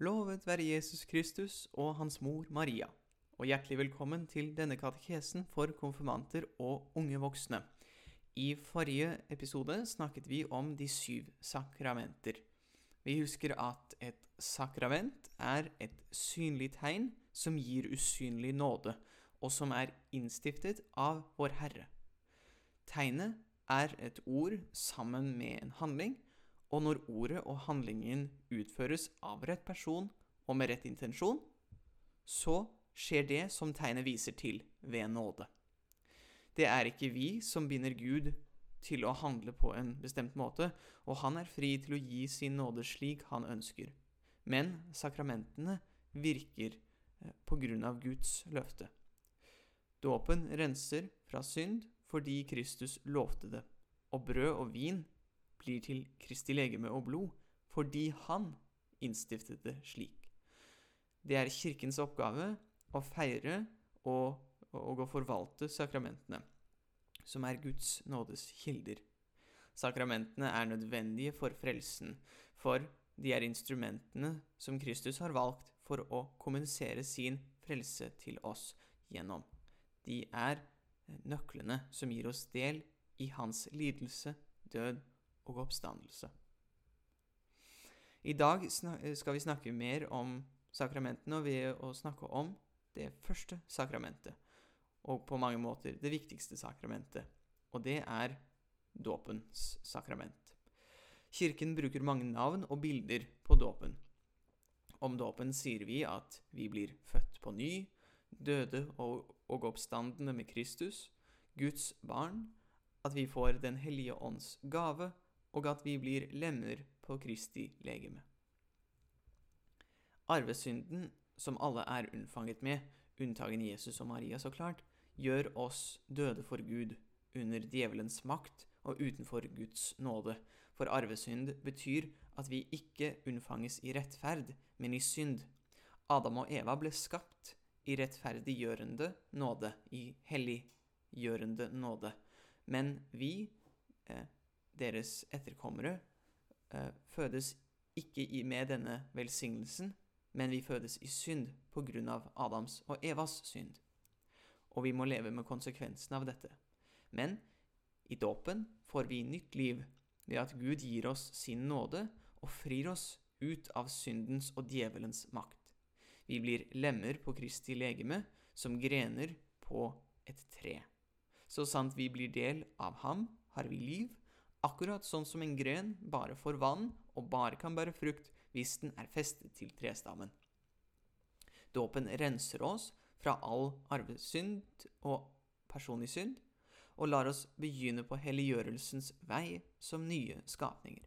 Lovet være Jesus Kristus og hans mor Maria, og hjertelig velkommen til denne katekesen for konfirmanter og unge voksne. I forrige episode snakket vi om de syv sakramenter. Vi husker at et sakrament er et synlig tegn som gir usynlig nåde, og som er innstiftet av Vår Herre. Tegnet er et ord sammen med en handling, og når ordet og handlingen utføres av rett person og med rett intensjon, så skjer det som tegnet viser til, ved nåde. Det er ikke vi som binder Gud til å handle på en bestemt måte, og han er fri til å gi sin nåde slik han ønsker. Men sakramentene virker eh, på grunn av Guds løfte. Dåpen renser fra synd fordi Kristus lovte det, og brød og vin blir til Kristi legeme og blod fordi han innstiftet det slik. Det er Kirkens oppgave å feire og, og å forvalte sakramentene, som er Guds nådes kilder. Sakramentene er nødvendige for frelsen, for de er instrumentene som Kristus har valgt for å kommunisere sin frelse til oss gjennom. De er nøklene som gir oss del i hans lidelse, død og oppstandelse. I dag skal vi snakke mer om sakramentene ved å snakke om det første sakramentet, og på mange måter det viktigste sakramentet, og det er dåpens sakrament. Kirken bruker mange navn og bilder på dåpen. Om dåpen sier vi at vi blir født på ny, døde og, og oppstandende med Kristus, Guds barn, at vi får Den hellige ånds gave, og at vi blir lemmer på Kristi legeme. Arvesynden, som alle er unnfanget med, unntagen Jesus og Maria så klart, gjør oss døde for Gud, under djevelens makt og utenfor Guds nåde. For arvesynd betyr at vi ikke unnfanges i rettferd, men i synd. Adam og Eva ble skapt i rettferdiggjørende nåde, i helliggjørende nåde. Men vi, eh, deres etterkommere, eh, fødes ikke med denne velsignelsen, men vi fødes i synd på grunn av Adams og Evas synd. Og vi må leve med konsekvensen av dette. Men i dåpen får vi nytt liv ved at Gud gir oss sin nåde og frir oss ut av syndens og djevelens makt. Vi blir lemmer på Kristi legeme, som grener på et tre. Så sant vi blir del av ham, har vi liv, akkurat sånn som en gren bare får vann og bare kan bære frukt hvis den er festet til trestammen. Dåpen renser oss fra all arvesynd og personlig synd, og lar oss begynne på helliggjørelsens vei som nye skapninger.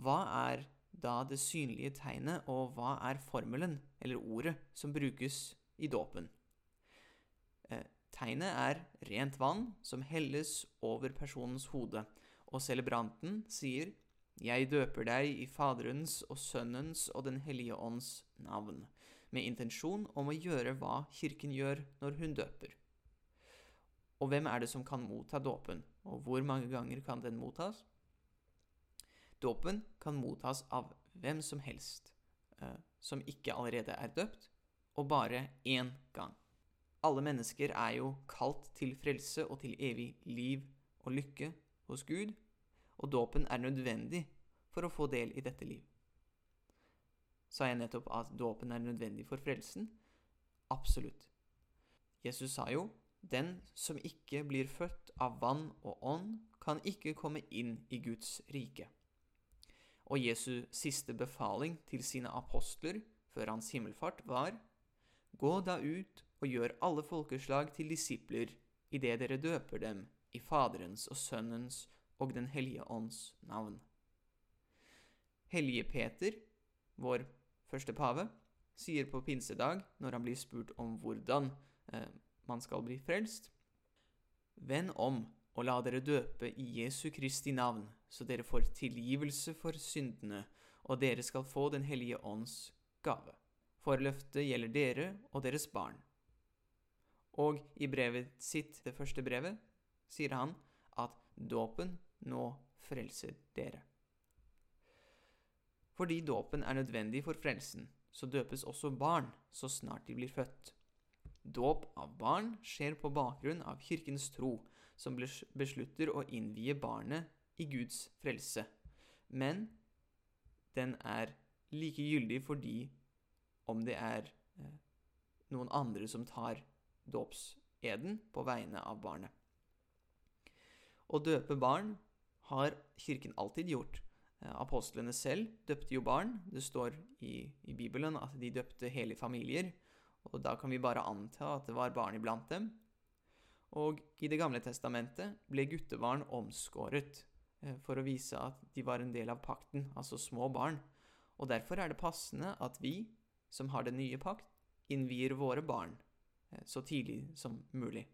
Hva er da det synlige tegnet, og hva er formelen, eller ordet, som brukes i dåpen? Tegnet er rent vann som helles over personens hode, og celebranten sier 'Jeg døper deg i Faderens og Sønnens og Den hellige ånds navn', med intensjon om å gjøre hva Kirken gjør når hun døper. Og hvem er det som kan motta dåpen, og hvor mange ganger kan den mottas? Dåpen kan mottas av hvem som helst eh, som ikke allerede er døpt, og bare én gang. Alle mennesker er jo kalt til frelse og til evig liv og lykke hos Gud, og dåpen er nødvendig for å få del i dette liv. Sa jeg nettopp at dåpen er nødvendig for frelsen? Absolutt. Jesus sa jo, 'Den som ikke blir født av vann og ånd, kan ikke komme inn i Guds rike' og Jesu siste befaling til sine apostler før hans himmelfart var Gå da ut og gjør alle folkeslag til disipler idet dere døper dem i Faderens og Sønnens og Den hellige ånds navn. Hellige Peter, vår første pave, sier på pinsedag, når han blir spurt om hvordan eh, man skal bli frelst, Vend om og la dere døpe i Jesu Kristi navn, så dere får tilgivelse for syndene, og dere skal få Den hellige ånds gave. For løftet gjelder dere og deres barn. Og i brevet sitt, det første brevet, sier han at dåpen nå frelser dere. Fordi dåpen er nødvendig for frelsen, så døpes også barn så snart de blir født. Dåp av barn skjer på bakgrunn av kirkens tro, som beslutter å innvie barnet i Guds frelse. Men den er like gyldig fordi om det er eh, noen andre som tar dåpseden på vegne av barnet. Å døpe barn har Kirken alltid gjort. Eh, apostlene selv døpte jo barn. Det står i, i, Bibelen at de døpte hele familier. Og da kan vi bare anta at det var barn iblant dem. Og i Det gamle testamentet ble guttebarn omskåret eh, for å vise at de var en del av pakten, altså små barn. Og derfor er det passende at vi, som har den nye pakt, innvier våre barn så tidlig som mulig.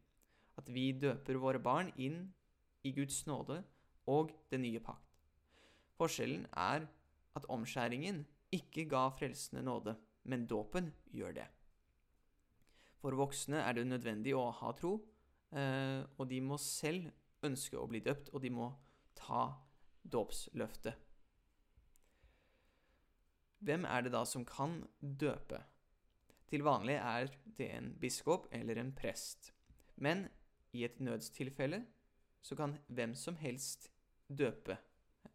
At vi døper våre barn inn i Guds nåde og den nye pakt. Forskjellen er at omskjæringen ikke ga frelsende nåde, men dåpen gjør det. For voksne er det nødvendig å ha tro, eh, og de må selv ønske å bli døpt, og de må ta dåpsløftet. Hvem er det da som kan døpe? Til vanlig er det en biskop eller en prest. Men i et nødstilfelle så kan hvem som helst døpe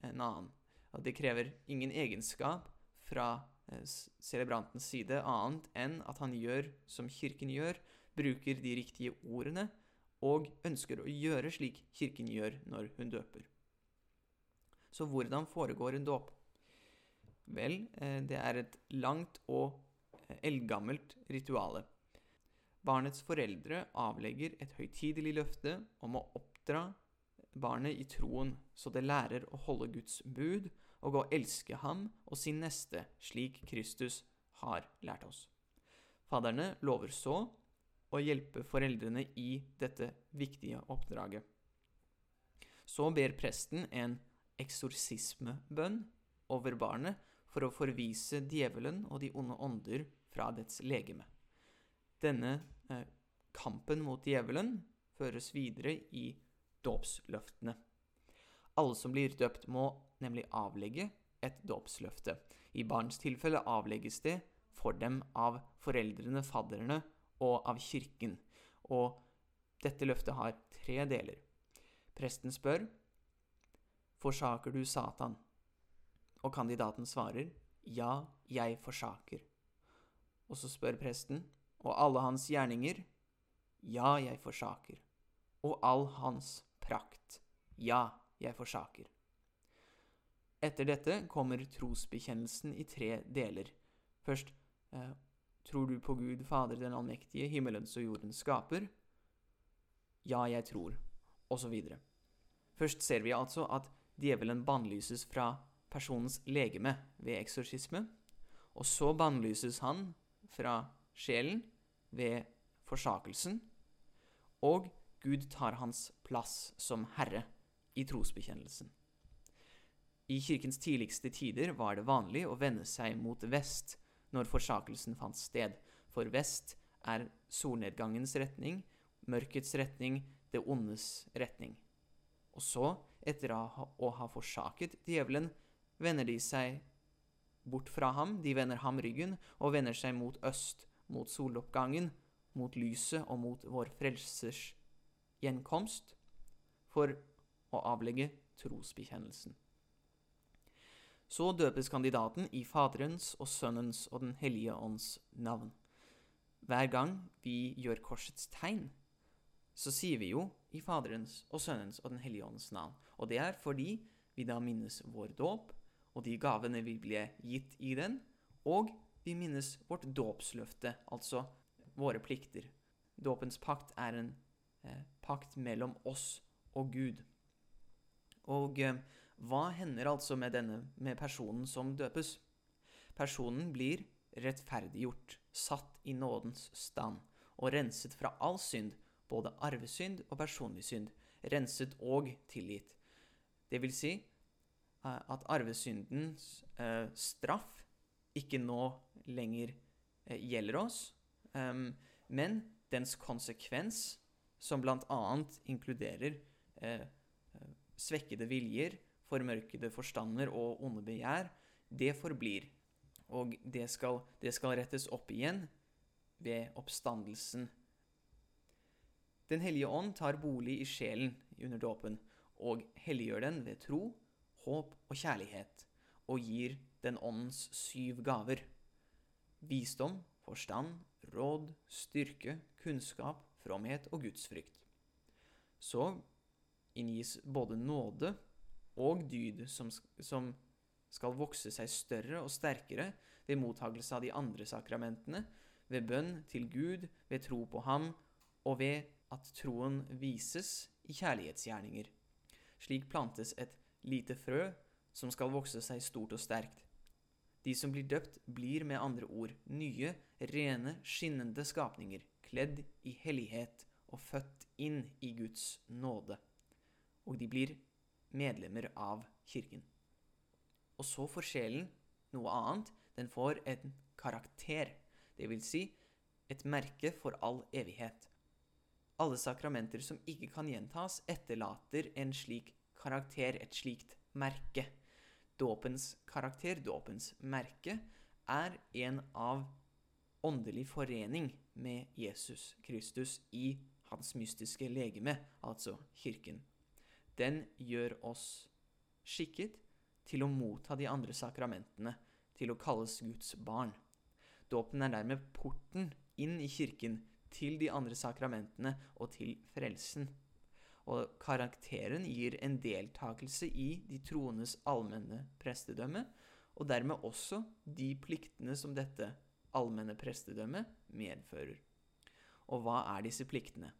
en annen. Og det krever ingen egenskap fra eh, celebrantens side annet enn at han gjør som kirken gjør, bruker de riktige ordene og ønsker å gjøre slik kirken gjør når hun døper. Så hvordan foregår en dåp? Vel, eh, det er et langt og eldgammelt rituale. Barnets foreldre avlegger et høytidelig løfte om å oppdra barnet i troen, så det lærer å holde Guds bud og å elske ham og sin neste, slik Kristus har lært oss. Faderne lover så å hjelpe foreldrene i dette viktige oppdraget. Så ber presten en eksorsismebønn over barnet for å forvise djevelen og de onde ånder fra dets legeme. Denne eh, kampen mot djevelen føres videre i dåpsløftene. Alle som blir døpt, må nemlig avlegge et dåpsløfte. I barns tilfelle avlegges det for dem av foreldrene, fadderne og av kirken. Og dette løftet har tre deler. Presten spør Forsaker du Satan? Og kandidaten svarer Ja, jeg forsaker. Og så spør presten Og alle hans gjerninger? Ja, jeg forsaker. Og all hans prakt? Ja, jeg forsaker. Etter dette kommer trosbekjennelsen i tre deler. Først eh, tror du på Gud Fader den allmektige, himmelens og jordens skaper? Ja, jeg tror. Videre. Først ser vi altså at djevelen bannlyses fra personens legeme ved eksorsisme, og så bannlyses han fra sjelen ved forsakelsen, og Gud tar hans plass som herre i trosbekjennelsen. I kirkens tidligste tider var det vanlig å vende seg mot vest når forsakelsen fant sted, for vest er solnedgangens retning, mørkets retning, det ondes retning. Og så, etter å ha forsaket djevelen, vender de seg bort fra ham, de vender ham ryggen og vender seg mot øst, mot soloppgangen, mot lyset og mot vår Frelsers gjenkomst, for å avlegge trosbekjennelsen. Så døpes kandidaten i Faderens og Sønnens og Den hellige ånds navn. Hver gang vi gjør korsets tegn, så sier vi jo i Faderens og Sønnens og Den hellige ånds navn. Og det er fordi vi da minnes vår dåp, og de gavene vi ble gitt i den, og vi minnes vårt dåpsløfte, altså våre plikter. Dåpens pakt er en eh, pakt mellom oss og Gud. Og eh, hva hender altså med denne, med personen som døpes? Personen blir rettferdiggjort, satt i nådens stand og renset fra all synd, både arvesynd og personlig synd, renset og tilgitt. Det vil si at arvesyndens eh, straff ikke nå lenger eh, gjelder oss, um, men dens konsekvens, som bl.a. inkluderer eh, svekkede viljer, formørkede forstander og onde begjær, det forblir, og det skal, det skal rettes opp igjen ved oppstandelsen. Den hellige ånd tar bolig i sjelen under dåpen og helliggjør den ved tro, håp og kjærlighet, og gir den åndens syv gaver. Visdom, forstand, råd, styrke, kunnskap, fromhet og gudsfrykt. Så inngis både nåde og dyd som, som skal vokse seg større og sterkere ved mottagelse av de andre sakramentene, ved bønn til Gud, ved tro på Ham, og ved at troen vises i kjærlighetsgjerninger. Slik plantes et lite frø som skal vokse seg stort og sterkt. De som blir døpt, blir med andre ord nye, rene, skinnende skapninger, kledd i hellighet og født inn i Guds nåde. Og de blir medlemmer av kirken. Og så får sjelen noe annet. Den får en karakter, vil si et merke for all evighet. Alle sakramenter som ikke kan gjentas, etterlater en slik karakter, et slikt merke. Dåpens karakter, dåpens merke, er en av åndelig forening med Jesus Kristus i hans mystiske legeme, altså kirken. Den gjør oss skikket til å motta de andre sakramentene, til å kalles Guds barn. Dåpen er dermed porten inn i kirken til de andre sakramentene og til frelsen. Og karakteren gir en deltakelse i de troendes allmenne prestedømme, og dermed også de pliktene som dette allmenne prestedømmet medfører. Og hva er disse pliktene?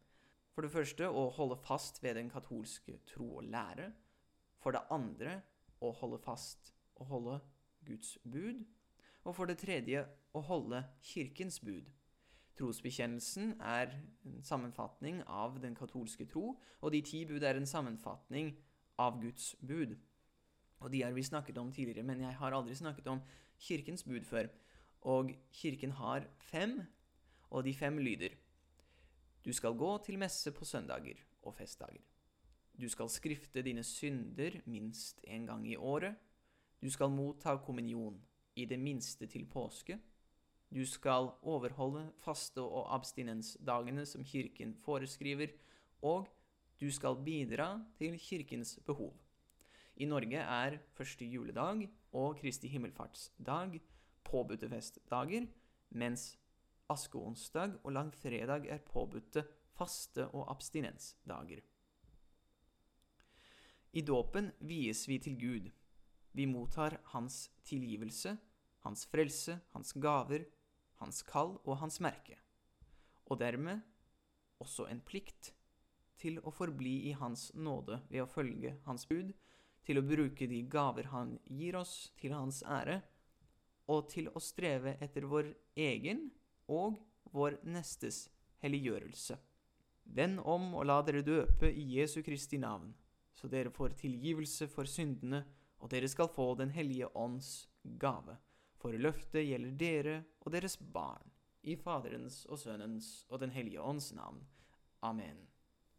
For det første å holde fast ved den katolske tro og lære. For det andre å holde fast og holde Guds bud. Og for det tredje å holde Kirkens bud. Trosbekjennelsen er en sammenfatning av den katolske tro, og de ti bud er en sammenfatning av Guds bud. Og de har vi snakket om tidligere, men jeg har aldri snakket om Kirkens bud før. Og Kirken har fem, og de fem lyder. Du skal gå til messe på søndager og festdager. Du skal skrifte dine synder minst en gang i året. Du skal motta kommunion i det minste til påske. Du skal overholde faste- og abstinensdagene som kirken foreskriver, og du skal bidra til kirkens behov. I Norge er første juledag og Kristi himmelfartsdag påbudte festdager, mens askeonsdag og langfredag er påbudte faste- og abstinensdager. I dåpen vies vi til Gud. Vi mottar Hans tilgivelse, Hans frelse, Hans gaver, hans kall og hans merke, og dermed også en plikt til å forbli i Hans nåde ved å følge Hans bud, til å bruke de gaver Han gir oss til Hans ære, og til å streve etter vår egen og vår nestes helliggjørelse. Vend om og la dere døpe i Jesu Kristi navn, så dere får tilgivelse for syndene, og dere skal få Den hellige ånds gave for løftet gjelder dere og deres barn, i Faderens og Sønnens og Den hellige ånds navn. Amen.